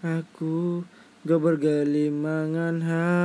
Aku gak bergelimangan ha